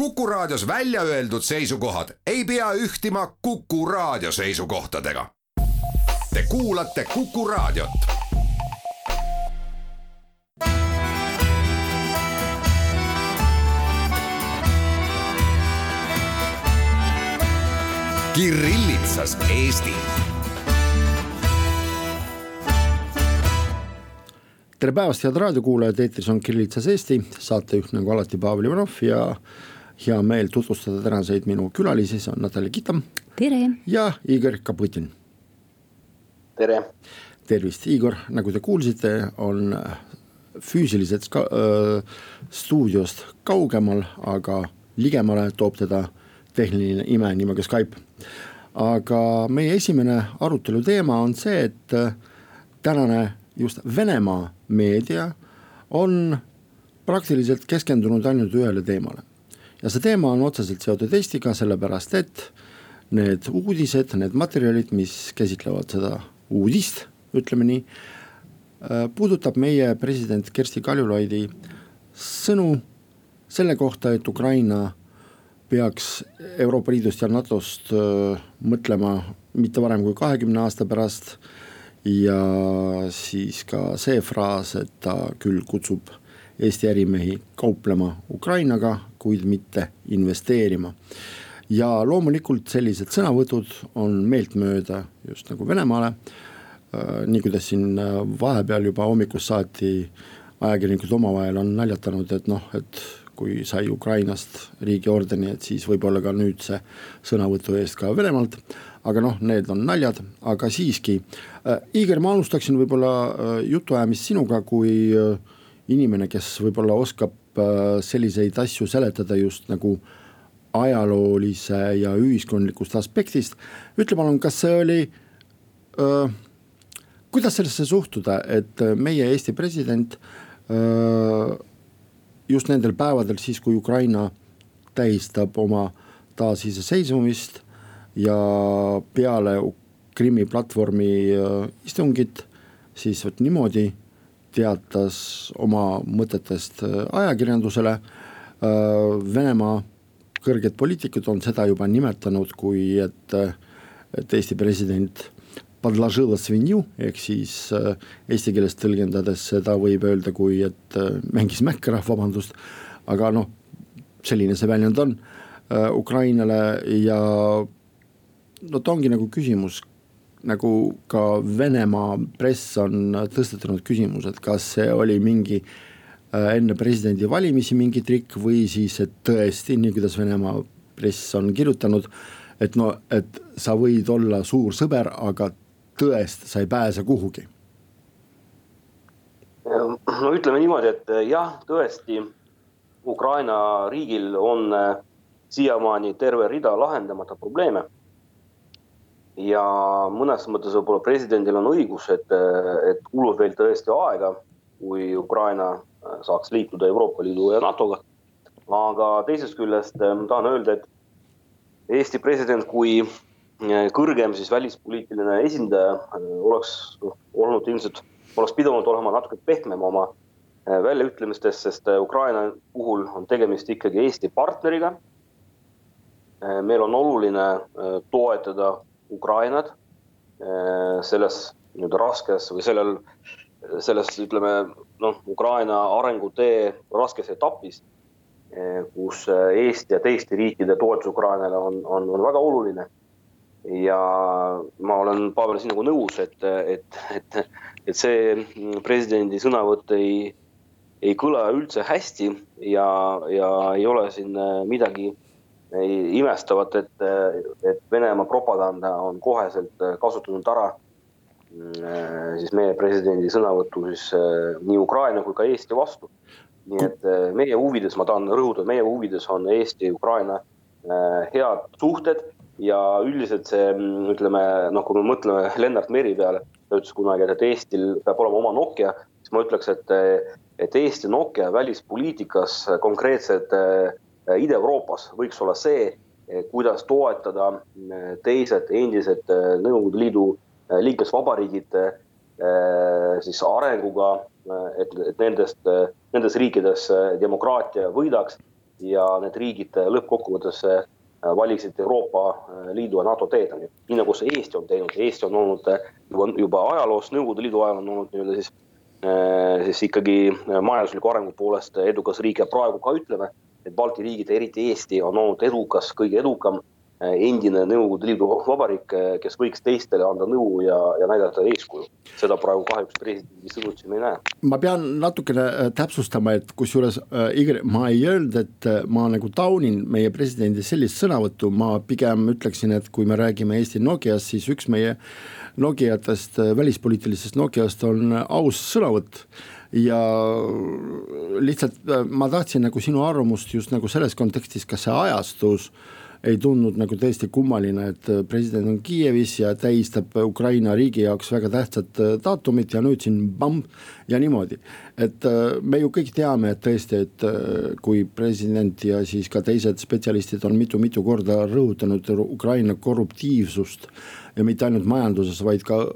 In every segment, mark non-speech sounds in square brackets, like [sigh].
Kuku Raadios välja öeldud seisukohad ei pea ühtima Kuku Raadio seisukohtadega. Te kuulate Kuku Raadiot. Kirillitsas Eesti tere päevast, head raadiokuulajad, eetris on Kirillitsas Eesti, saatejuht nagu alati Pavel Ivanov ja hea meel tutvustada tänaseid minu külalisi, see on Natalja Kitam. tere! ja Igor Kaputin. tere! tervist, Igor, nagu te kuulsite, on füüsiliselt ka, öö, stuudiost kaugemal, aga ligemale toob teda tehniline ime nimega Skype. aga meie esimene arutelu teema on see, et tänane just Venemaa meedia on praktiliselt keskendunud ainult ühele teemale. Ja see teema on otseselt seotud Eestiga, sellepärast et need uudised, need materjalid, mis käsitlevad seda uudist, ütleme nii. puudutab meie president Kersti Kaljulaidi sõnu selle kohta, et Ukraina peaks Euroopa Liidust ja NATO-st mõtlema mitte varem kui kahekümne aasta pärast ja siis ka see fraas, et ta küll kutsub Eesti ärimehi kauplema Ukrainaga, kuid mitte investeerima. ja loomulikult sellised sõnavõtud on meeltmööda just nagu Venemaale. nii kuidas siin vahepeal juba hommikust saati ajakirjanikud omavahel on naljatanud, et noh, et kui sai Ukrainast riigiordeni, et siis võib-olla ka nüüd see sõnavõtu eest ka Venemaalt aga noh, need on naljad, aga siiski äh,. Igor, ma alustaksin võib-olla äh, jutuajamist sinuga kui äh, inimene, kes võib-olla oskab äh, selliseid asju seletada just nagu ajaloolise ja ühiskondlikust aspektist. ütle palun, kas see oli äh,, kuidas sellesse suhtuda, et äh, meie Eesti president äh, just nendel päevadel, siis kui Ukraina tähistab oma taasiseseisvumist ja peale Krimmi platvormi istungit siis vot niimoodi teatas oma mõtetest äh, ajakirjandusele. Äh, Venemaa kõrged poliitikud on seda juba nimetanud, kui et, et Eesti president ehk siis eesti keeles tõlgendades seda võib öelda, kui et mängis mäkkara, vabandust. aga noh, selline see väljend on Ukrainale ja no ta ongi nagu küsimus, nagu ka Venemaa press on tõstatanud küsimuse, et kas see oli mingi äh, enne presidendivalimisi mingi trikk või siis, et tõesti, nii kuidas Venemaa press on kirjutanud. et no, et sa võid olla suur sõber, aga tõest sa ei pääse kuhugi. no ütleme niimoodi, et jah, tõesti Ukraina riigil on äh, siiamaani terve rida lahendamata probleeme ja mõnes mõttes võib-olla presidendil on õigus, et, et kulub veel tõesti aega, kui Ukraina saaks liituda Euroopa Liidu ja NATO-ga. aga teisest küljest eh, tahan öelda, et Eesti president kui eh, kõrgem siis välispoliitiline esindaja eh, oleks olnud ilmselt, oleks pidanud olema natuke pehmem oma väljaütlemistes, sest Ukraina puhul on tegemist ikkagi Eesti partneriga. meil on oluline toetada Ukrainat eh, selles nii-öelda raskes või sellel, selles ütleme noh, Ukraina arengutee raskes etapis, eh, kus Eesti ja teiste riikide toetus Ukrainale on, on, on väga oluline. ja ma olen Pavel sinuga nõus, et, et, et, et see presidendi sõnavõtt ei, ei kõla üldse hästi ja, ja ei ole siin midagi imestavad, et, et Venemaa propaganda on koheselt kasutanud ära mm, siis meie presidendi sõnavõttu siis eh, nii Ukraina kui ka Eesti vastu. nii et meie huvides, ma tahan rõhutada, meie huvides on Eesti-Ukraina eh, head suhted ja üldiselt see, mm, ütleme noh, kui me mõtleme [laughs] Lennart Meri peale, ta ütles kunagi, et Eestil peab olema oma Nokia, siis ma ütleks, et, et Eesti Nokia välispoliitikas konkreetsed Äh, Ida-Euroopas võiks olla see, eh, kuidas toetada eh, teised endised Nõukogude Liidu liikmesvabariigid siis arenguga, et, et nendest, nendes riikides demokraatia võidaks ja need riigid lõppkokkuvõttes valisid Euroopa Liidu ja NATO teed, nii nagu see Eesti on teinud, Eesti on olnud juba, juba ajaloos, Nõukogude Liidu ajal on olnud nii-öelda siis siis ikkagi majandusliku arengu poolest edukas riik ja praegu ka ütleme, et Balti riigid, eriti Eesti on olnud edukas, kõige edukam Äh, endine Nõukogude Liidu [laughs] vabariik, äh, kes võiks teistele anda nõu ja, ja näidata eeskuju. seda praegu kahjuks presidendi sõnul siin ei näe. ma pean natukene äh, täpsustama, et kusjuures äh, Igor, ma ei öelnud, et ma nagu taunin meie presidendi sellist sõnavõttu, ma pigem ütleksin, et kui me räägime Eesti Nokiast, siis üks meie Nokiatest, välispoliitilisest Nokiast on aus sõnavõtt ja lihtsalt ma tahtsin nagu sinu arvamust just nagu selles kontekstis, kas see ajastus äh, ei tundnud nagu tõesti kummaline, et äh, president on Kiievis ja tähistab Ukraina riigi jaoks väga tähtsat äh, daatumit ja nüüd siin pamm ja niimoodi. et äh, me ju kõik teame, et tõesti, et kui president ja siis ka teised spetsialistid on mitu-mitu korda rõhutanud Ukraina korruptiivsust ja mitte ainult majanduses, vaid ka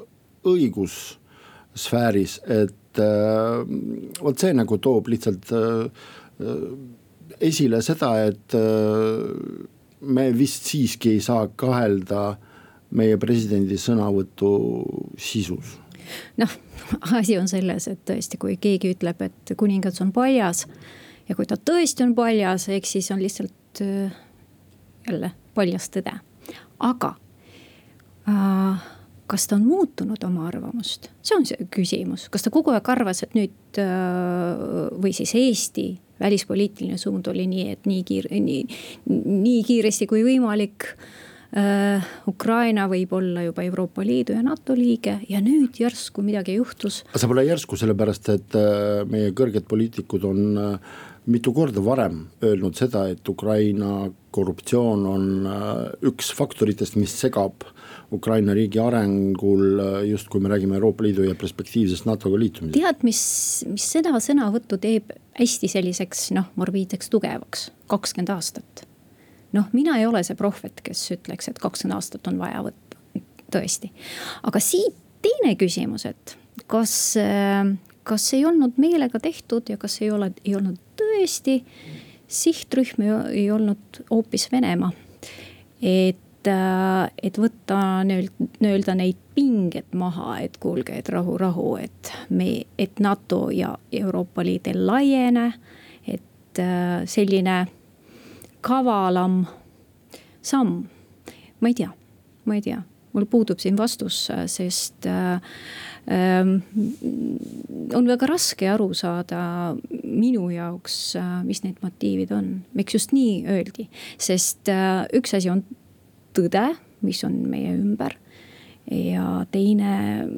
õigussfääris, et vot see nagu toob lihtsalt esile seda, et me vist siiski ei saa kahelda meie presidendi sõnavõtu sisus. noh, asi on selles, et tõesti, kui keegi ütleb, et kuningas on paljas ja kui ta tõesti on paljas, eks siis on lihtsalt äh, jälle paljas tõde. aga äh, kas ta on muutunud oma arvamust, see on see küsimus, kas ta kogu aeg arvas, et nüüd äh, või siis Eesti välispoliitiline suund oli nii, et nii kiire, nii, nii kiiresti kui võimalik äh,. Ukraina võib olla juba Euroopa Liidu ja NATO liige ja nüüd järsku midagi juhtus. see pole järsku, sellepärast et äh, meie kõrged poliitikud on äh, mitu korda varem öelnud seda, et Ukraina korruptsioon on üks faktoritest, mis segab Ukraina riigi arengul, äh, just kui me räägime Euroopa Liidu ja perspektiivsest NATO-ga liitumisest. tead, mis, mis seda sõnavõttu teeb hästi selliseks noh, morbiidseks tugevaks, kakskümmend aastat. noh, mina ei ole see prohvet, kes ütleks, et kakskümmend aastat on vaja võtta, tõesti. aga siit teine küsimus, et kas, äh, kas ei olnud meelega tehtud ja kas ei ole, ei olnud tõesti sihtrühm ei olnud hoopis Venemaa. et, et võtta nii-öelda neid pinged maha, et kuulge, et rahu, rahu, et me, et NATO ja Euroopa Liit ei laiene. et äh, selline kavalam samm, ma ei tea, ma ei tea, mul puudub siin vastus, sest äh, Ehm, on väga raske aru saada minu jaoks, äh, mis need motiivid on, miks just nii öeldi, sest äh, üks asi on tõde, mis on meie ümber ja teine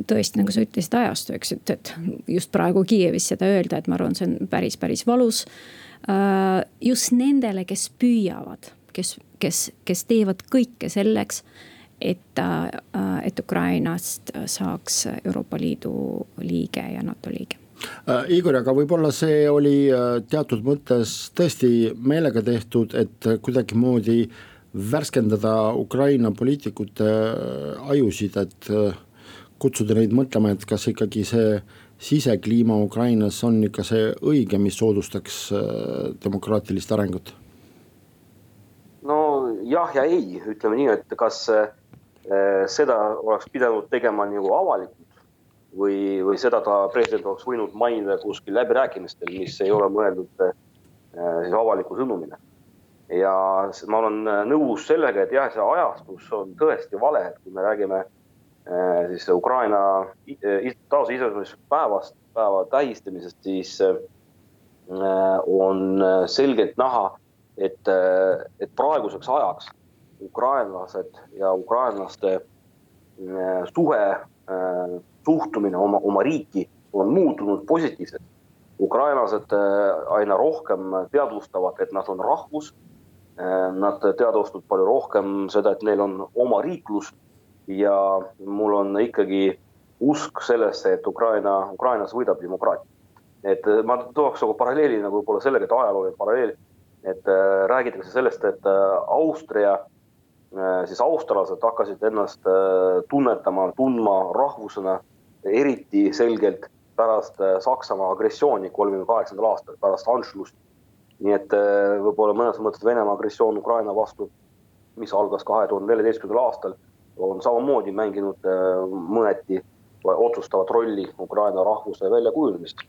tõesti, nagu sa ütlesid, ajastu, eks, et, et just praegu Kiievis seda öelda, et ma arvan, see on päris, päris valus. Äh, just nendele, kes püüavad, kes, kes, kes teevad kõike selleks et, äh, et Ukrainast saaks Euroopa Liidu liige ja NATO liige äh, Igor, aga võib-olla see oli äh, teatud mõttes tõesti meelega tehtud, et kuidagimoodi värskendada Ukraina poliitikute ajusid, et kutsuda neid mõtlema, et kas ikkagi see sisekliima Ukrainas on ikka see õige, mis soodustaks demokraatilist arengut? no jah ja ei, ütleme nii, et kas Eh, seda oleks pidanud tegema nagu avalikult või, või seda ta president oleks võinud mainida kuskil läbirääkimistel, mis ei ole mõeldud eh, siis avaliku sõnumina. Ja ma olen nõus sellega, et jah, see ajastus on tõesti vale, et kui me räägime eh, siis Ukraina taasiseseisvumispäevast, päeva tähistamisest, siis on selgelt näha, et, et praeguseks ajaks ukrainlased ja ukrainlaste äh, suhe, äh, suhtumine oma, oma riiki on muutunud positiivseks. ukrainlased äh, aina rohkem teadvustavad, et nad on rahvus. Nad teadvustavad palju rohkem seda, et neil on oma riiklus ja mul on ikkagi usk sellesse, et Ukraina, Ukrainas võidab demokraatia. et ma tooks nagu paralleeli nagu võib-olla sellega, et ajalooline paralleel, et äh, räägitakse sellest, et äh, Austria Äh, siis australlased hakkasid ennast äh, tunnetama, tundma rahvusena eriti selgelt pärast äh, Saksamaa agressiooni kolmekümne kaheksandal aastal, pärast Anschlussi. Nii et võib-olla mõnes mõttes Venemaa agressioon Ukraina vastu, mis algas kahe tuhande neljateistkümnendal aastal, on samamoodi mänginud mõneti otsustavat rolli Ukraina rahvuse väljakujunemist.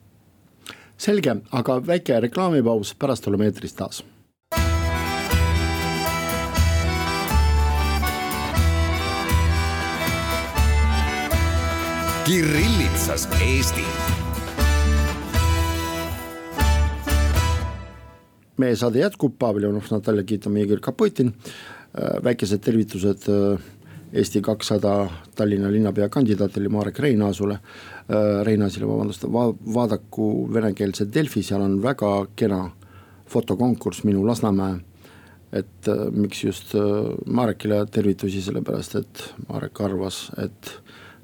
selge, aga väike reklaamipaus, pärast oleme eetris taas Kirillitsas Eesti. Meie saade jätkub, Pavel Jonov, Natalja Kiitam, Igor Kapotin. Äh, väikesed tervitused äh, Eesti kakssada Tallinna linnapea kandidaatile Marek Reinaasule, äh, Reinasile, vabandust va, vaadaku venekeelse Delfi, seal on väga kena fotokonkurss Minu Lasnamäe. et miks just Marekile tervitusi, sellepärast et Marek arvas, et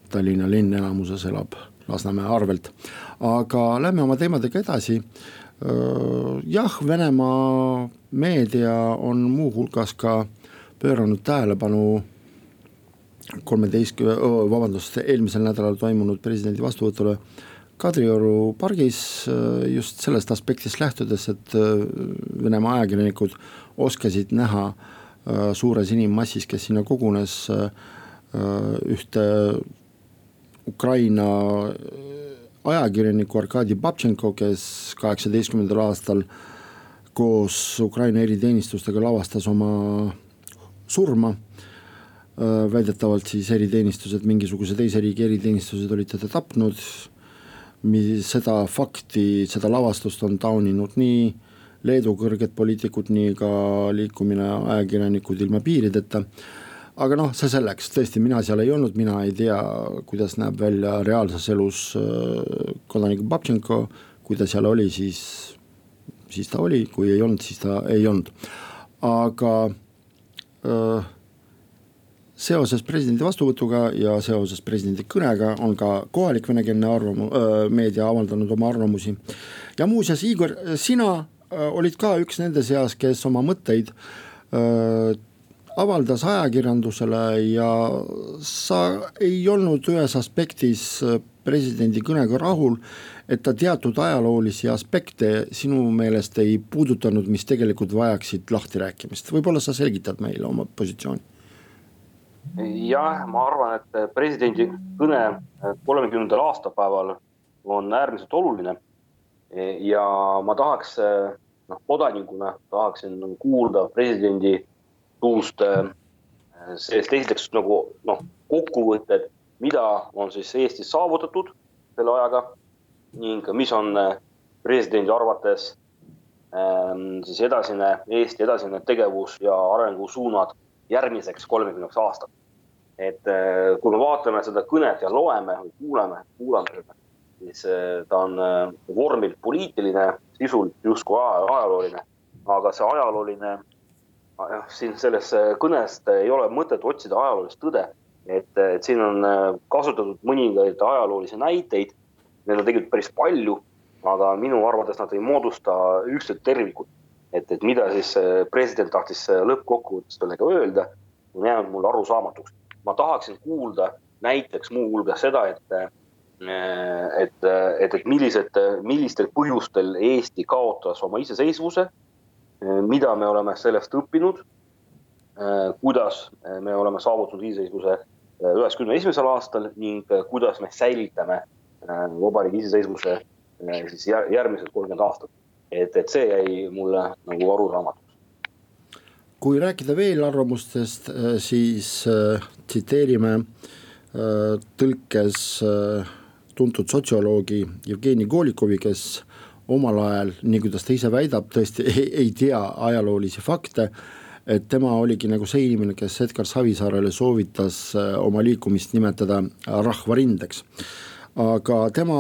Tallinna linn enamuses elab Lasnamäe arvelt. aga lähme oma teemadega edasi. Jah, Venemaa meedia on muuhulgas ka pööranud tähelepanu kolmeteistkümne, vabandust, eelmisel nädalal toimunud presidendi vastuvõtule Kadrioru pargis just sellest aspektist lähtudes, et Venemaa ajakirjanikud oskasid näha suures inimmassis, kes sinna kogunes, ühte Ukraina ajakirjaniku Arkadi Babtšenko, kes kaheksateistkümnendal aastal koos Ukraina eriteenistustega lavastas oma surma. väidetavalt siis eriteenistused, mingisuguse teise riigi eriteenistused olid teda tapnud. seda fakti, seda lavastust on tauninud nii Leedu kõrged poliitikud, nii ka liikumine Ajakirjanikud ilma piirideta aga noh, see selleks, tõesti, mina seal ei olnud, mina ei tea, kuidas näeb välja reaalses elus äh, kodanik Babtšenko, kui ta seal oli, siis, siis ta oli, kui ei olnud, siis ta ei olnud. aga äh, seoses presidendi vastuvõtuga ja seoses presidendi kõnega on ka kohalik venekeelne arvamu-, äh, meedia avaldanud oma arvamusi. ja muuseas, Igor, sina olid ka üks nende seas, kes oma mõtteid öö, avaldas ajakirjandusele ja sa ei olnud ühes aspektis äh, presidendi kõnega rahul, et ta teatud ajaloolisi aspekte sinu meelest ei puudutanud, mis tegelikult vajaksid lahtirääkimist, võib-olla sa selgitad meile oma positsiooni? jah, ma arvan, et presidendi kõne kolmekümnendal aastapäeval on äärmiselt oluline. ja ma tahaks, noh kodanikuna tahaksin kuulda presidendi suust äh, sellest esiteks nagu noh, kokkuvõtted, mida on siis Eestis saavutatud selle ajaga ning mis on äh, presidendi arvates ähm, siis edasine, Eesti edasine tegevus ja arengusuunad järgmiseks kolmekümneks aastaks. et äh, kui me vaatame seda kõnet ja loeme või kuuleme, kuulame seda, siis ta on vormilt poliitiline, sisult justkui ajalooline, aga see ajalooline jah, siin selles äh, kõnes ei ole mõtet otsida ajaloolist tõde. et, et siin on äh, kasutatud mõningaid ajaloolisi näiteid, neid on tegelikult päris palju, aga minu arvates nad ei moodusta ühtset tervikut. et, et mida siis äh, president tahtis lõppkokkuvõttes sellega öelda, on jäänud mulle arusaamatuks. ma tahaksin kuulda näiteks muuhulgas seda, et et, et, et millised, millistel põhjustel Eesti kaotas oma iseseisvuse mida me oleme sellest õppinud, eh, kuidas eh, me oleme saavutanud iseseisvuse üheksakümne esimesel aastal ning kuidas me säilitame vabariigi iseseisvuse siis järgmised kolmkümmend aastat. et, et see jäi mulle nagu arusaamatuks. kui rääkida veel arvamustest, siis tsiteerime tõlkes tuntud sotsioloogi Jevgeni Kolikovi, kes omal ajal, nii kuidas ta ise väidab, tõesti [laughs] ei, ei tea ajaloolisi fakte. et tema oligi nagu see inimene, kes Edgar Savisaarele soovitas äh, oma liikumist nimetada rahvarindeks. aga tema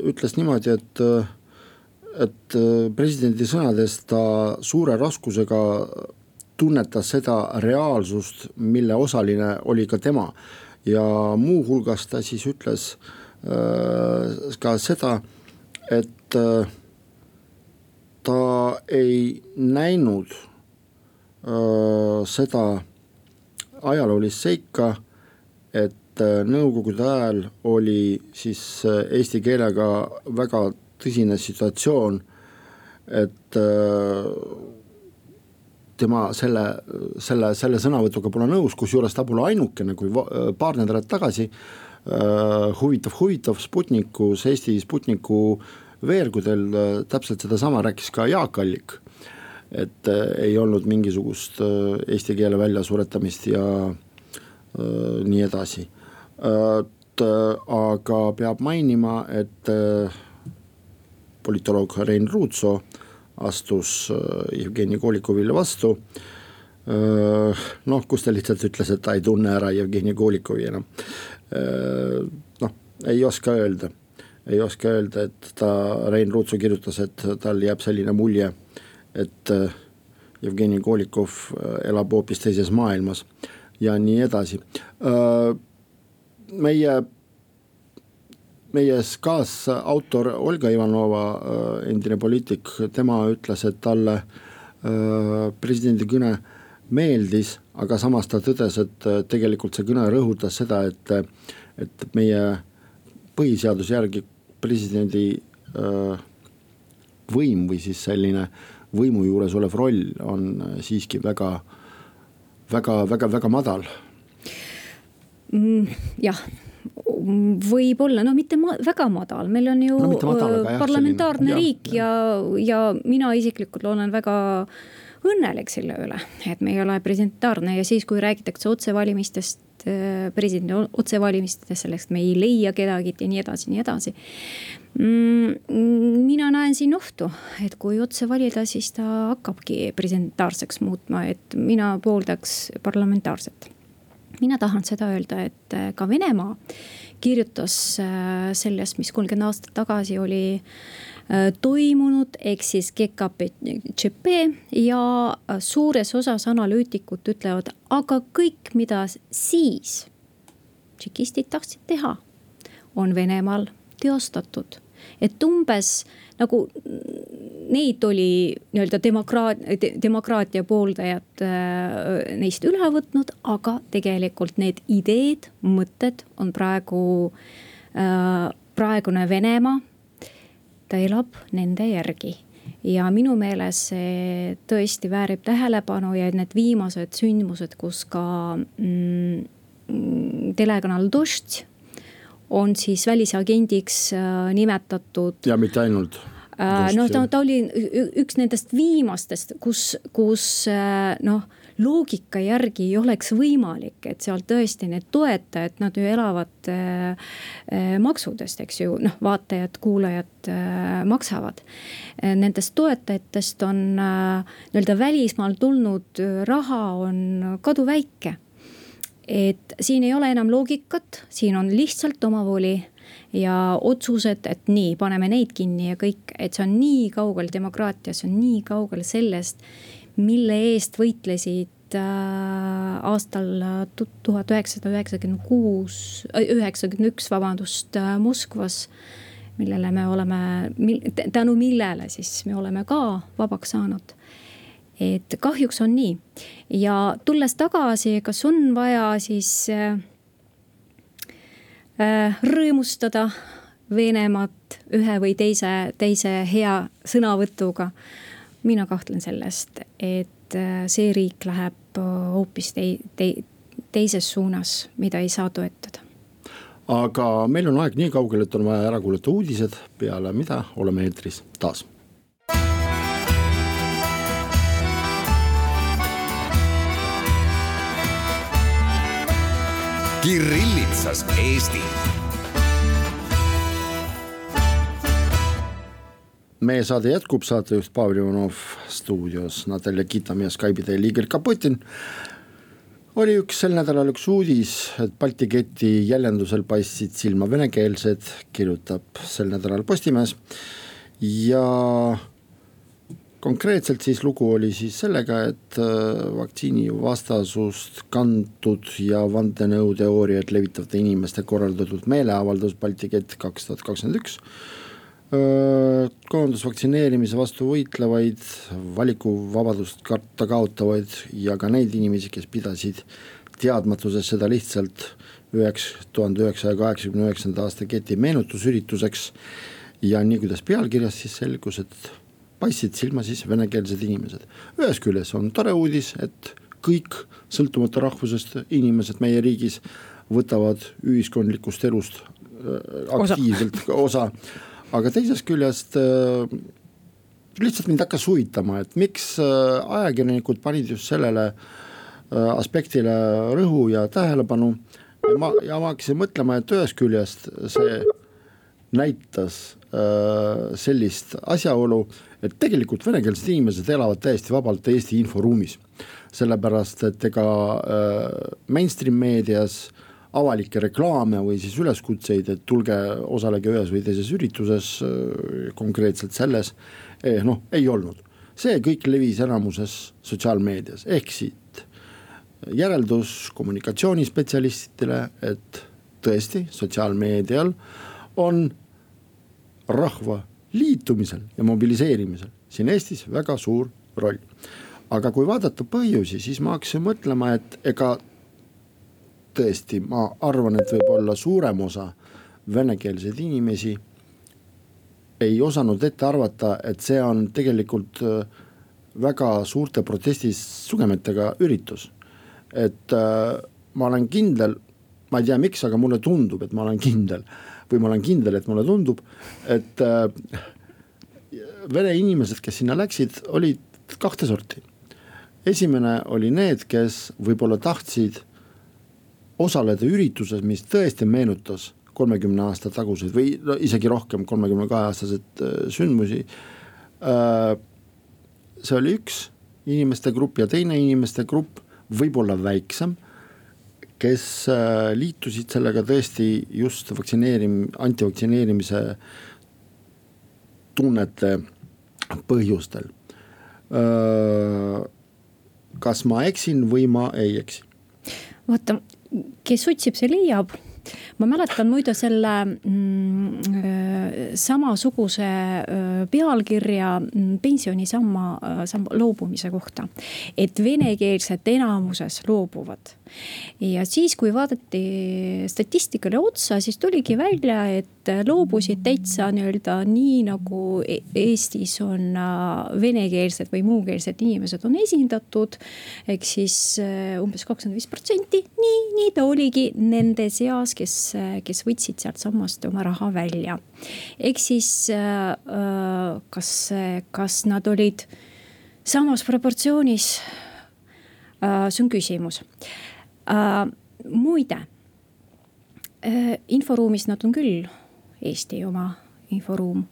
ütles niimoodi, et, äh, et äh, presidendi sõnades ta suure raskusega tunnetas seda reaalsust, mille osaline oli ka tema ja muuhulgas ta siis ütles äh, ka seda, et äh, ta ei näinud äh, seda ajaloolist seika, et äh, nõukogude ajal oli siis äh, eesti keelega väga tõsine situatsioon et tema selle, selle, selle sõnavõtuga pole nõus, kusjuures ta pole ainukene, kui paar nädalat tagasi huvitav, huvitav Sputnikus, Eesti Sputniku veergudel täpselt sedasama rääkis ka Jaak Allik. et ei olnud mingisugust eesti keele väljasuretamist ja nii edasi Äh, aga peab mainima, et äh, politoloog Rein Ruutso astus äh, Jevgeni Kolikovile vastu. noh, kus ta lihtsalt ütles, et ta ei tunne ära Jevgeni Kolikovi enam. noh, ei oska öelda, ei oska öelda, et ta, Rein Ruutso kirjutas, et tal jääb selline mulje, et Jevgeni Kolikov elab hoopis teises maailmas ja nii edasi. Meie, meie kaasautor Olga Ivanova, äh, endine poliitik, tema ütles, et talle äh, presidendi kõne meeldis, aga samas ta tõdes, et äh, tegelikult see kõne rõhutas seda, et, et meie põhiseaduse järgi presidendi võim või siis selline võimu juures olev roll on siiski väga, väga, väga, väga madal. Mm, jah. Võib-olla, no mitte ma, väga madal, meil on ju no, madal, jah, parlamentaarne selline, riik ja, ja, ja mina isiklikult olen väga õnnelik selle üle, et me ei ole presidentaarne ja siis, kui räägitakse otsevalimistest, äh, presidendi otsevalimistest, sellest me ei leia kedagi ja nii edasi, nii edasi mm,. mina näen siin ohtu, et kui otse valida, siis ta hakkabki presidentaarseks muutma, et mina pooldaks parlamentaarset mina tahan seda öelda, et äh, ka Venemaa kirjutas äh, sellest, mis kolmkümmend aastat tagasi oli äh, toimunud, ehk siis GKPCP ja suures osas analüütikud ütlevad, aga kõik, mida siis tšekistid tahtsid teha, on Venemaal teostatud. et umbes nagu neid oli nii-öelda demokraat-, demokraatia pooldajad äh, neist üle võtnud, aga tegelikult need ideed, mõtted on praegu äh,, praegune Venemaa, ta elab nende järgi ja minu meelest see tõesti väärib tähelepanu ja need viimased sündmused, kus ka mm, telekanal Dožd on siis välisagendiks äh, nimetatud. ja mitte ainult noh, ta, ta oli üks nendest viimastest, kus, kus äh, noh loogika järgi ei oleks võimalik, et seal tõesti need toetajad, nad ju elavad äh, äh, maksudest, eks ju, noh, vaatajad, kuulajad äh, maksavad. Nendest toetajatest on äh, nii-öelda välismaal tulnud raha on kaduvväike. et siin ei ole enam loogikat, siin on lihtsalt omavoli ja otsused, et nii, paneme neid kinni ja kõik, et see on nii kaugel demokraatias, see on nii kaugel sellest, mille eest võitlesid äh, aastal tuhat üheksasada üheksakümmend kuus, äh, üheksakümmend üks, vabandust, äh, Moskvas millele me oleme, tänu millele siis me oleme ka vabaks saanud. et kahjuks on nii ja tulles tagasi, kas on vaja siis äh, rõõmustada Venemaad ühe või teise, teise hea sõnavõtuga. mina kahtlen sellest, et äh, see riik läheb äh, hoopis tei-, tei-, teises suunas, mida ei saa toetada aga meil on aeg nii kaugel, et on vaja ära kuulata uudised, peale mida oleme eetris taas Kirillitsas Eesti. meie saade jätkub, saatejuht Pavel Ivanov stuudios, Natalja Kitam ja Skype'i teel Igor Kaputin. oli üks sel nädalal üks uudis, et Balti keti jäljendusel paistsid silma venekeelsed, kirjutab sel nädalal Postimees ja konkreetselt siis lugu oli siis sellega, et äh, vaktsiinivastasust kantud ja vandenõuteooriaid levitavate inimeste korraldatud meeleavaldus Balti kett kaks tuhat kakskümmend üks äh, koondas vaktsineerimise vastu võitlevaid, valikuvabadust karta kaotavaid ja ka neid inimesi, kes pidasid teadmatuses seda lihtsalt üheks, tuhande üheksasaja kaheksakümne üheksanda aasta keti meenutusürituseks. ja nii, kuidas pealkirjast siis selgus, et paistsid silma siis venekeelsed inimesed. ühest küljest on tore uudis, et kõik sõltumata rahvusest inimesed meie riigis võtavad ühiskondlikust elust äh, aktiivselt osa, osa., aga teisest küljest äh, lihtsalt mind hakkas huvitama, et miks äh, ajakirjanikud panid just sellele aspektile rõhu ja tähelepanu. ja ma, ja ma hakkasin mõtlema, et ühest küljest see näitas sellist asjaolu, et tegelikult venekeelsed inimesed elavad täiesti vabalt Eesti inforuumis sellepärast et ega äh, mainstream meedias avalikke reklaame või siis üleskutseid, et tulge osalege ühes või teises ürituses, äh, konkreetselt selles, eh, noh, ei olnud. see kõik levis enamuses sotsiaalmeedias, ehk siit järeldus kommunikatsioonispetsialistidele, et tõesti, sotsiaalmeedial on rahva liitumisel ja mobiliseerimisel siin Eestis väga suur roll aga kui vaadata põhjusi, siis ma hakkasin mõtlema, et ega tõesti, ma arvan, et võib-olla suurem osa venekeelseid inimesi ei osanud ette arvata, et see on tegelikult äh, väga suurte protestisugemetega üritus. et äh, ma olen kindel, ma ei tea, miks, aga mulle tundub, et ma olen kindel või ma olen kindel, et mulle tundub, et äh, vene inimesed, kes sinna läksid, olid kahte sorti esimene oli need, kes võib-olla tahtsid osaleda ürituses, mis tõesti meenutas kolmekümne aasta taguseid või no isegi rohkem, kolmekümne kahe aastaseid äh, sündmusi. Äh, see oli üks inimeste grupp ja teine inimeste grupp, võib-olla väiksem, kes äh, liitusid sellega tõesti just vaktsineerim-, antivaktsineerimise tunnete põhjustel kas ma eksin või ma ei eksi? vaata, kes otsib, see leiab ma mäletan muide selle mm, äh, samasuguse äh, pealkirja mm, pensionisamma, äh, samba loobumise kohta. et venekeelsed enamuses loobuvad ja siis, kui vaadati statistikale otsa, siis tuligi välja, et loobusid täitsa nii-öelda nii nagu e-, Eestis on venekeelsed või muukeelsed inimesed on esindatud. ehk siis umbes kakskümmend viis protsenti, nii, nii ta oligi nende seas, kes, kes võtsid sealtsamast oma raha välja. ehk siis äh, kas, kas nad olid samas proportsioonis? see on küsimus äh,. muide äh,, inforuumis nad on küll Eesti oma inforuum,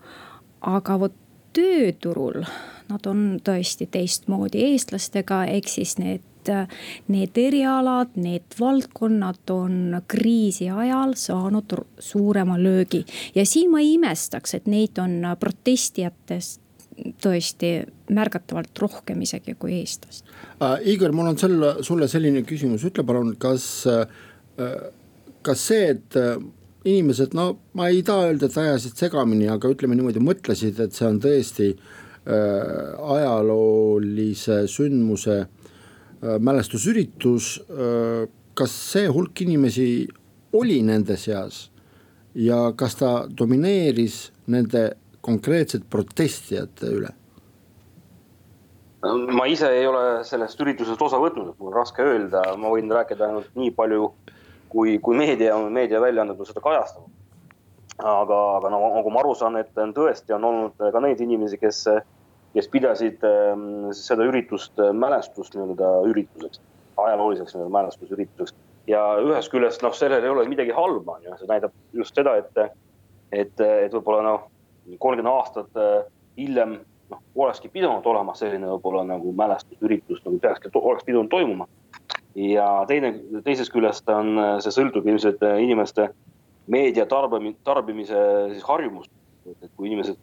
aga vot tööturul nad on tõesti teistmoodi eestlastega, ehk siis need need erialad, need valdkonnad on kriisi ajal saanud suurema löögi. ja siin ma ei imestaks, et neid on protestijatest tõesti märgatavalt rohkem isegi kui eestlast uh,. Igor, mul on selle, sulle selline küsimus, ütle palun, kas uh,, kas see, et uh, inimesed, no ma ei taha öelda, et ajasid segamini, aga ütleme niimoodi, mõtlesid, et see on tõesti uh, ajaloolise sündmuse mälestusüritus uh,. kas see hulk inimesi oli nende seas ja kas ta domineeris nende konkreetselt protestijate üle? ma ise ei ole sellest üritusest osa võtnud, et mul on raske öelda, ma võin rääkida ainult nii palju, kui, kui meedia, meediaväljaanded on seda kajastanud. aga, aga no nagu ma aru saan, et tõesti on olnud ka neid inimesi, kes, kes pidasid ähm, seda üritust mälestust nii-öelda ürituseks, ajalooliseks nii-öelda mälestusürituseks. ja ühest küljest noh, sellel ei ole midagi halba, on ju, see näitab just seda, et, et, et võib-olla noh kolmkümmend aastat äh, hiljem noh, olekski pidanud olema selline võib-olla nagu mälestusüritus nagu peakski, oleks pidanud toimuma. ja teine, teisest küljest on, äh, see sõltub ilmselt äh, inimeste meedia tarbimise, tarbimise siis harjumust. et kui inimesed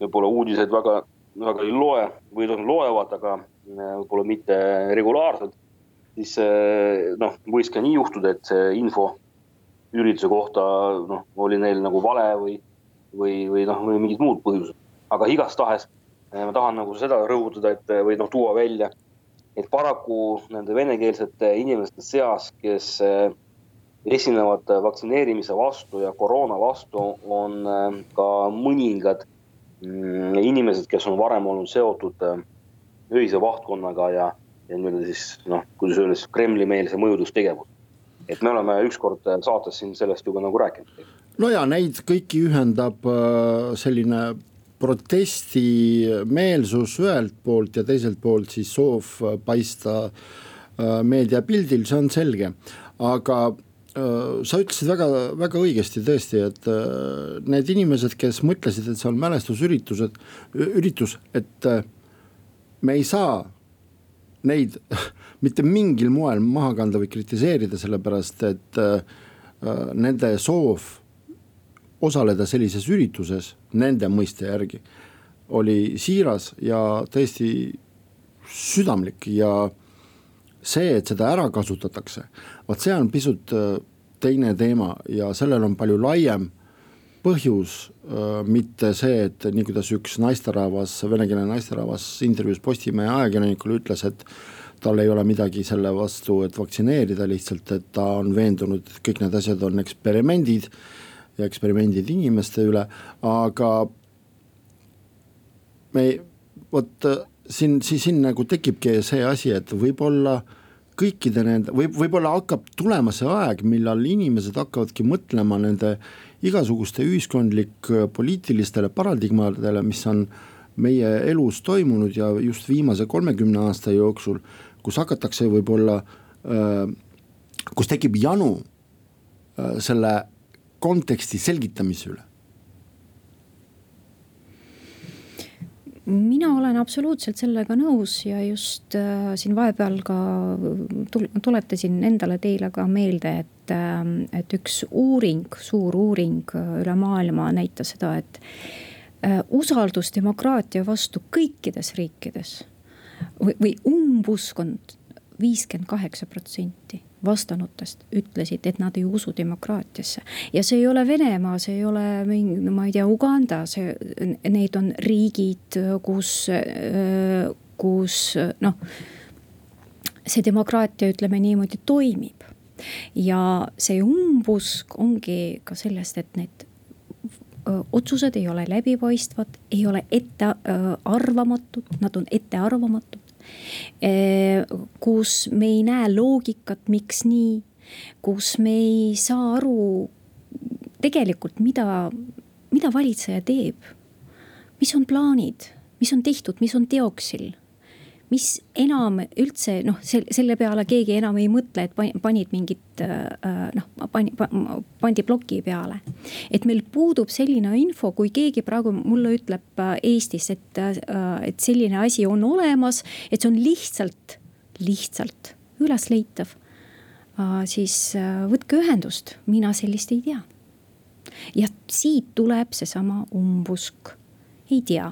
võib-olla uudiseid väga, väga ei loe või loevad, aga võib-olla mitte regulaarselt, siis noh, võis ka nii juhtuda, et see info ürituse kohta noh, oli neil nagu vale või või, või noh, või mingid muud põhjused. aga igastahes eh, ma tahan nagu seda rõhutada, et või noh, tuua välja, et paraku nende venekeelsete inimeste seas, kes esinevad vaktsineerimise vastu ja koroona vastu, on ka mõningad inimesed, kes on varem olnud seotud öise vahtkonnaga ja, ja nii-öelda siis noh, kuidas öelda siis Kremli-meelse mõjutustegevus. et me oleme ükskord saates siin sellest ju ka nagu rääkinud. no ja neid kõiki ühendab selline protestimeelsus ühelt poolt ja teiselt poolt siis soov paista meediapildil, see on selge, aga sa ütlesid väga, väga õigesti tõesti, et need inimesed, kes mõtlesid, et see on mälestusüritused, üritus, et me ei saa neid [laughs] mitte mingil moel maha kanda või kritiseerida, sellepärast et nende soov osaleda sellises ürituses nende mõiste järgi oli siiras ja tõesti südamlik ja see, et seda ära kasutatakse, vot see on pisut äh, teine teema ja sellel on palju laiem põhjus, äh, mitte see, et nii kuidas üks naisterahvas, venekeelne naisterahvas intervjuus Postimehe ajakirjanikule ütles, et tal ei ole midagi selle vastu, et vaktsineerida, lihtsalt et ta on veendunud, et kõik need asjad on eksperimendid ja eksperimendid inimeste üle, aga me vot siin, siin, siin nagu tekibki see asi, et võib-olla kõikide nende, võib, võib-olla hakkab tulema see aeg, millal inimesed hakkavadki mõtlema nende igasuguste ühiskondlik-poliitilistele paradigmadele, mis on meie elus toimunud ja just viimase kolmekümne aasta jooksul, kus hakatakse võib-olla, kus tekib janu selle konteksti selgitamise üle? Mina olen absoluutselt sellega nõus ja just äh, siin vahepeal ka tul-, tuletasin endale teile ka meelde, et äh,, et üks uuring, suur uuring äh, üle maailma näitas seda, et äh, usaldus demokraatia vastu kõikides riikides või, või umbusk on viiskümmend kaheksa protsenti vastanutest ütlesid, et nad ei usu demokraatiasse. ja see ei ole Venemaa, see ei ole mingi, ma ei tea, Uganda, see, need on riigid, kus, kus noh, see demokraatia, ütleme niimoodi, toimib. ja see umbusk ongi ka sellest, et need otsused ei ole läbipaistvad, ei ole ettearvamatud, nad on ettearvamatud kus me ei näe loogikat, miks nii, kus me ei saa aru tegelikult, mida, mida valitseja teeb. mis on plaanid, mis on tehtud, mis on teoksil mis enam üldse noh, selle peale keegi enam ei mõtle, et panid mingit äh, noh, pani, pandi ploki peale. et meil puudub selline info, kui keegi praegu mulle ütleb äh, Eestis, et, äh, et selline asi on olemas, et see on lihtsalt, lihtsalt ülesleitav. siis võtke ühendust, mina sellist ei tea. ja siit tuleb seesama umbusk, ei tea,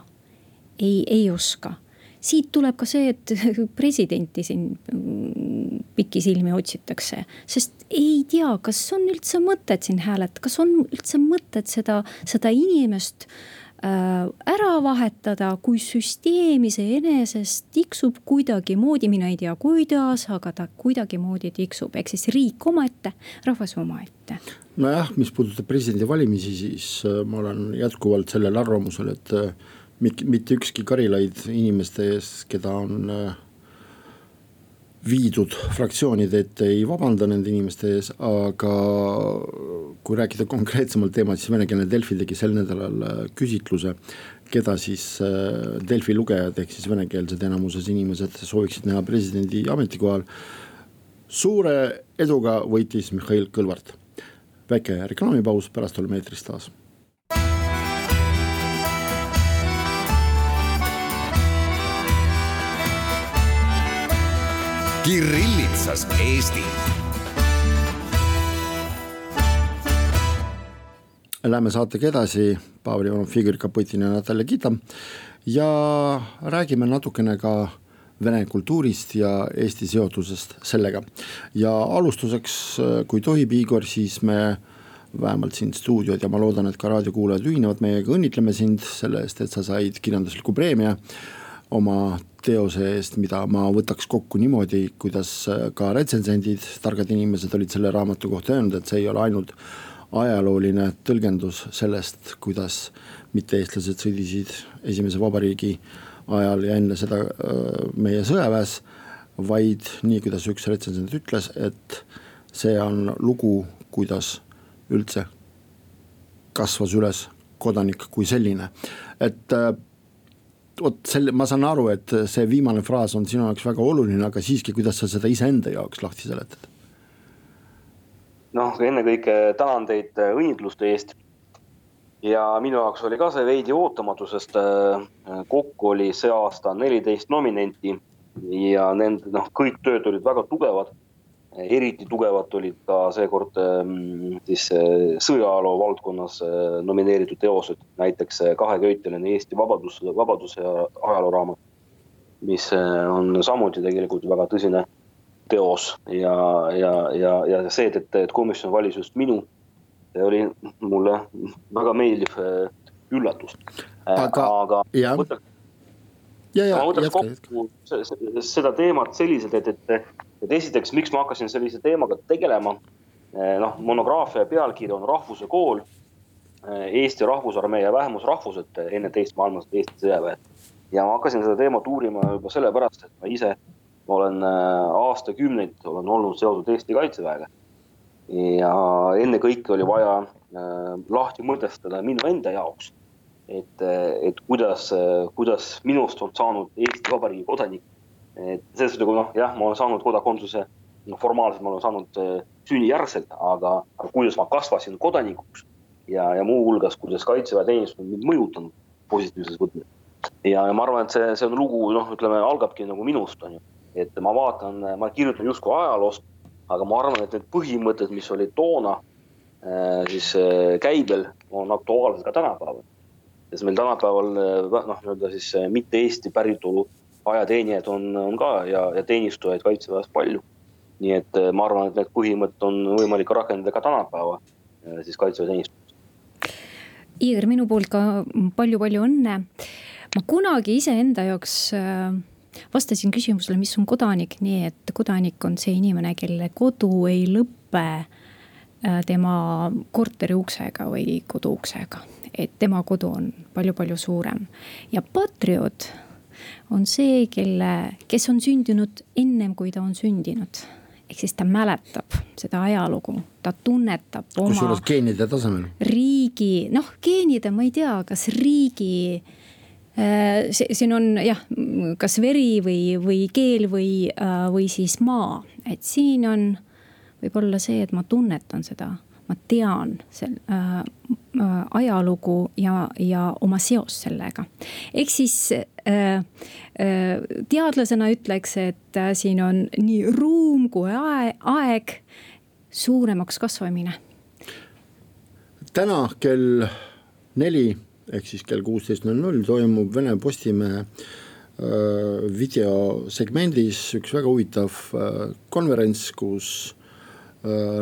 ei, ei oska siit tuleb ka see, et [laughs] presidenti siin mm, pikisilmi otsitakse, sest ei tea, kas on üldse mõtet siin hääletada, kas on üldse mõtet seda, seda inimest äh, ära vahetada, kui süsteem iseenesest tiksub kuidagimoodi, mina ei tea, kuidas, aga ta kuidagimoodi tiksub, ehk siis riik omaette, rahvas omaette. nojah, mis puudutab presidendivalimisi, siis äh, ma olen jätkuvalt sellel arvamusel, et äh, mitte ükski Karilaid inimeste ees, keda on äh, viidud fraktsioonide ette, ei vabanda nende inimeste ees, aga kui rääkida konkreetsemalt teemat, siis venekeelne Delfi tegi sel nädalal äh, küsitluse, keda siis äh, Delfi lugejad ehk siis venekeelsed enamuses inimesed sooviksid näha presidendi ametikohal. suure eduga võitis Mihhail Kõlvart. väike reklaamipaus, pärast oleme eetris taas Kirillitsas Eesti. Läheme saatega edasi, Pavel Ivanov, Igor Kaputin ja Natalja Kita ja räägime natukene ka vene kultuurist ja Eesti seotusest sellega. ja alustuseks, kui tohib, Igor, siis me vähemalt siin stuudiod ja ma loodan, et ka raadiokuulajad ühinevad meiega, õnnitleme sind selle eest, et sa said kirjandusliku preemia oma teose eest, mida ma võtaks kokku niimoodi, kuidas äh, ka retsensendid, targad inimesed olid selle raamatu kohta öelnud, et see ei ole ainult ajalooline tõlgendus sellest, kuidas mitte-eestlased sõdisid esimese vabariigi ajal ja enne seda meie sõjaväes, vaid nii, kuidas üks retsensent ütles, et see on lugu, kuidas üldse kasvas üles kodanik kui selline, et vot selle, ma saan aru, et see viimane fraas on sinu jaoks väga oluline, aga siiski, kuidas sa seda iseenda jaoks lahti seletad? noh, ennekõike tänan teid õnnitluste eest. ja minu jaoks oli ka see veidi ootamatu, sest äh, kokku oli see aasta neliteist nominenti ja nende noh, kõik tööd olid väga tugevad eriti tugevad olid ka seekord ähm, siis äh, sõjaajaloo valdkonnas äh, nomineeritud teosed, näiteks äh, kaheköiteline Eesti Vabadus, Vabaduse ja ajalooraamat, mis on samuti tegelikult väga tõsine teos ja, ja, ja, ja see, et, et komisjon valis just minu, see oli mulle väga meeldiv üllatus. aga, aga jah. ma võtaks kokku seda teemat selliselt, et, et et esiteks, miks ma hakkasin sellise teemaga tegelema. Eh, noh, monograafia pealkiri on Rahvuse kool. Eh, Eesti Rahvusarmee ja vähemusrahvused enne teist maailmasõda Eesti sõjaväe. ja ma hakkasin seda teemat uurima juba sellepärast, et ma ise olen eh, aastakümneid olen olnud seotud Eesti kaitseväega. ja ennekõike oli vaja lahti mõtestada minu enda jaoks, et, et kuidas, kuidas minust on saanud Eesti Vabariigi kodanik et selles suhtes nagu noh, jah, ma olen saanud kodakondsuse, noh formaalselt ma olen saanud äh, sünnijärgselt, aga, aga kuidas ma kasvasin kodanikuks ja, ja muuhulgas, kuidas kaitseväeteenistus on mind mõjutanud positiivses võtmes. ja, ja ma arvan, et see, see on lugu, noh, ütleme, algabki nagu minust, on ju. et ma vaatan, ma kirjutan justkui ajaloost, aga ma arvan, et need põhimõtted, mis olid toona äh, siis äh, käibel, on aktuaalsed ka tänapäeval. sest meil tänapäeval noh, nii-öelda siis mitte Eesti päritolu ajateenijad on, on ka ja, ja teenistujaid kaitseväes palju. nii et äh, ma arvan, et need põhimõtted on võimalik rakendada ka tänapäeva äh, siis kaitseväeteenistuses. Igor, minu poolt ka palju-palju õnne. ma kunagi iseenda jaoks äh, vastasin küsimusele, mis on kodanik, nii et kodanik on see inimene, kelle kodu ei lõpe tema korteri uksega või kodu uksega. et tema kodu on palju-palju suurem ja patrioot on see, kelle, kes on sündinud ennem, kui ta on sündinud. ehk siis ta mäletab seda ajalugu, ta tunnetab oma. kusjuures geenide tasemel. riigi, noh, geenide, ma ei tea, kas riigi äh, siin on jah, kas veri või, või keel või, äh, või siis maa, et siin on võib-olla see, et ma tunnetan seda ma tean sel- äh,, äh, ajalugu ja, ja oma seost sellega. ehk siis äh, äh, teadlasena ütleks, et äh, siin on nii ruum kui aeg, aeg suuremaks kasvamine. täna kell neli ehk siis kell kuusteist null null toimub Vene Postimehe äh, videosegmendis üks väga huvitav konverents, kus Äh,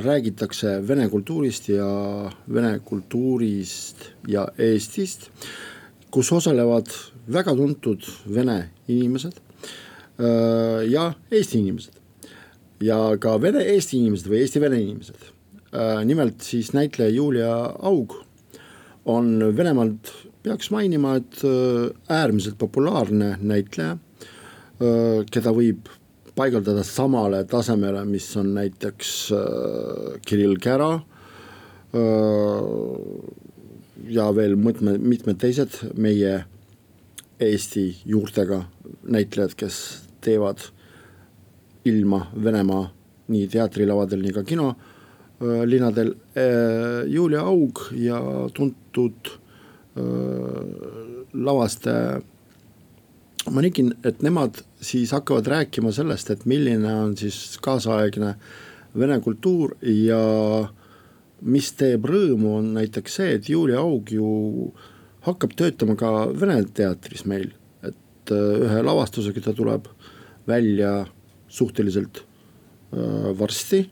räägitakse vene kultuurist ja vene kultuurist ja Eestist, kus osalevad väga tuntud vene inimesed äh, ja Eesti inimesed. ja ka vene-eesti inimesed või eesti-vene inimesed. Äh, nimelt siis näitleja Julia Aug on Venemaalt, peaks mainima, et äärmiselt populaarne näitleja, keda võib paigaldada samale tasemele, mis on näiteks äh, Kirill Kära äh,. ja veel mitmed, mitmed teised meie Eesti juurtega näitlejad, kes teevad ilma Venemaa nii teatrilavadel, nii ka kinolinadel äh,. Julia Aug ja tuntud lavastaja ma nägin, et nemad siis hakkavad rääkima sellest, et milline on siis kaasaegne vene kultuur ja mis teeb rõõmu, on näiteks see, et Julia Aug ju hakkab töötama ka Vene teatris meil, et äh, ühe lavastusega ta tuleb välja suhteliselt äh, varsti.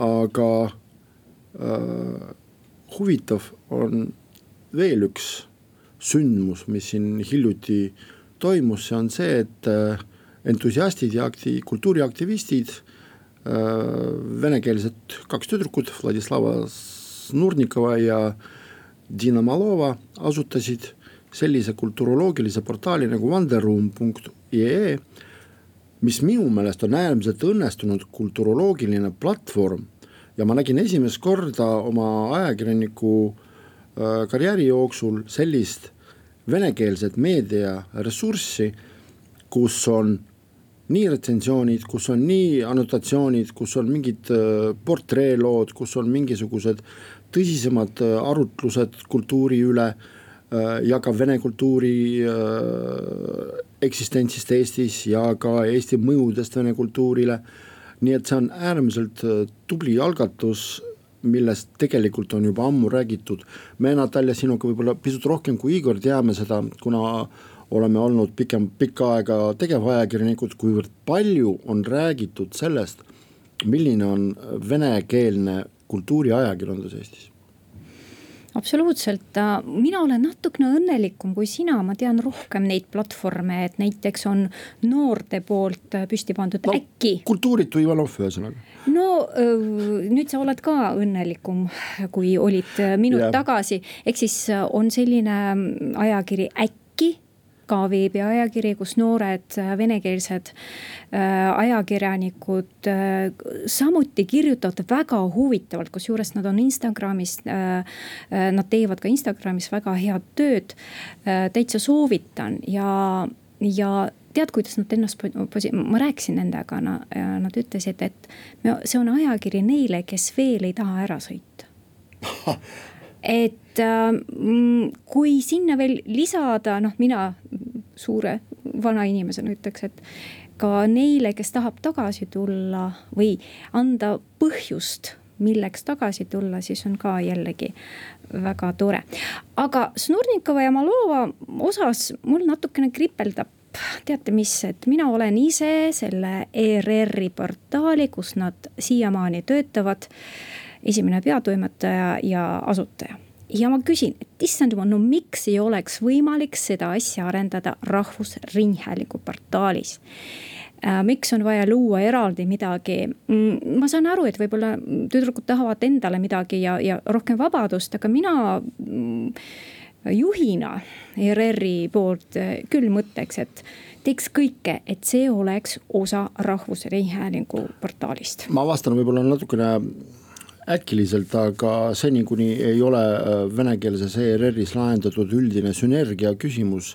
aga äh, huvitav on veel üks sündmus, mis siin hiljuti äh, toimus, see on see, et äh, entusiastid ja akti-, kultuuriaktivistid, äh, venekeelsed kaks tüdrukut, Vladislava Snurnikova ja Dina Malova asutasid sellise kulturoloogilise portaali nagu vanderoom.ee, mis minu meelest on äärmiselt õnnestunud kulturoloogiline platvorm. Ja ma nägin esimest korda oma ajakirjaniku äh, karjääri jooksul sellist venekeelset meediaressurssi, kus on nii retsensioonid, kus on nii annotatsioonid, kus on mingid äh, portreelood, kus on mingisugused tõsisemad äh, arutlused kultuuri üle ja ka vene kultuuri eksistentsist Eestis ja ka Eesti mõjudest vene kultuurile. Nii et see on äärmiselt äh, tubli algatus, millest tegelikult on juba ammu räägitud. me Natalja sinuga võib-olla pisut rohkem kui Igor teame seda, kuna oleme olnud pikem, pikka aega tegevajakirjanikud, kuivõrd palju on räägitud sellest, milline on venekeelne kultuuriajakirjandus Eestis absoluutselt, mina olen natukene õnnelikum kui sina, ma tean rohkem neid platvorme, et näiteks on noorte poolt püsti pandud no, äkki. kultuuritu Ivanov ühesõnaga. no nüüd sa oled ka õnnelikum, kui olid minut yeah. tagasi, ehk siis on selline ajakiri Äkki ka veebiajakiri, kus noored äh, venekeelsed äh, ajakirjanikud äh, samuti kirjutavad väga huvitavalt, kusjuures nad on Instagramis. Nad teevad ka Instagramis väga head tööd, täitsa soovitan ja, ja tead, kuidas nad ennast, ma rääkisin nendega, nad ütlesid, et see on ajakiri neile, kes veel ei taha ära sõita [laughs] et kui sinna veel lisada, noh, mina suure vana inimesena ütleks, et ka neile, kes tahab tagasi tulla või anda põhjust milleks tagasi tulla, siis on ka jällegi väga tore. aga Snurnikova ja Malova osas mul natukene kripeldab teate mis, et mina olen ise selle ERR-i portaali, kus nad siiamaani töötavad esimene peatoimetaja ja asutaja. Ja ma küsin, et issand jumal, no miks ei oleks võimalik seda asja arendada Rahvusringhäälingu portaalis äh, miks on vaja luua eraldi midagi. Mm, ma saan aru, et võib-olla tüdrukud tahavad endale midagi ja, ja rohkem vabadust, aga mina mm, juhina ERR-i poolt äh, küll mõtleks, et teeks kõike, et see oleks osa Rahvusringhäälingu portaalist. ma vastan võib-olla natukene äkiliselt, aga seni, kuni ei ole äh, venekeelses ERR-is lahendatud üldine sünergia küsimus,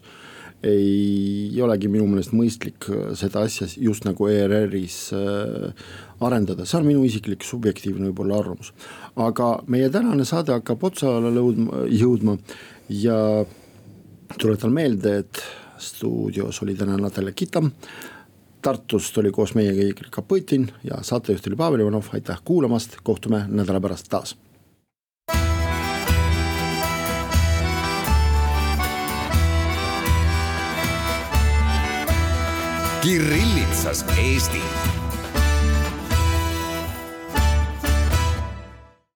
ei olegi minu meelest mõistlik äh, seda asja just nagu ERR-is äh, arendada, see on minu isiklik subjektiivne võib-olla arvamus. aga meie tänane saade hakkab otsale jõudma ja tuletan meelde, et stuudios oli täna Natalja Kitam Tartust oli koos meiega Igor Kapõtin ja saatejuht oli Pavel Ivanov, aitäh kuulamast, kohtume nädala pärast taas. Kirillitsas Eesti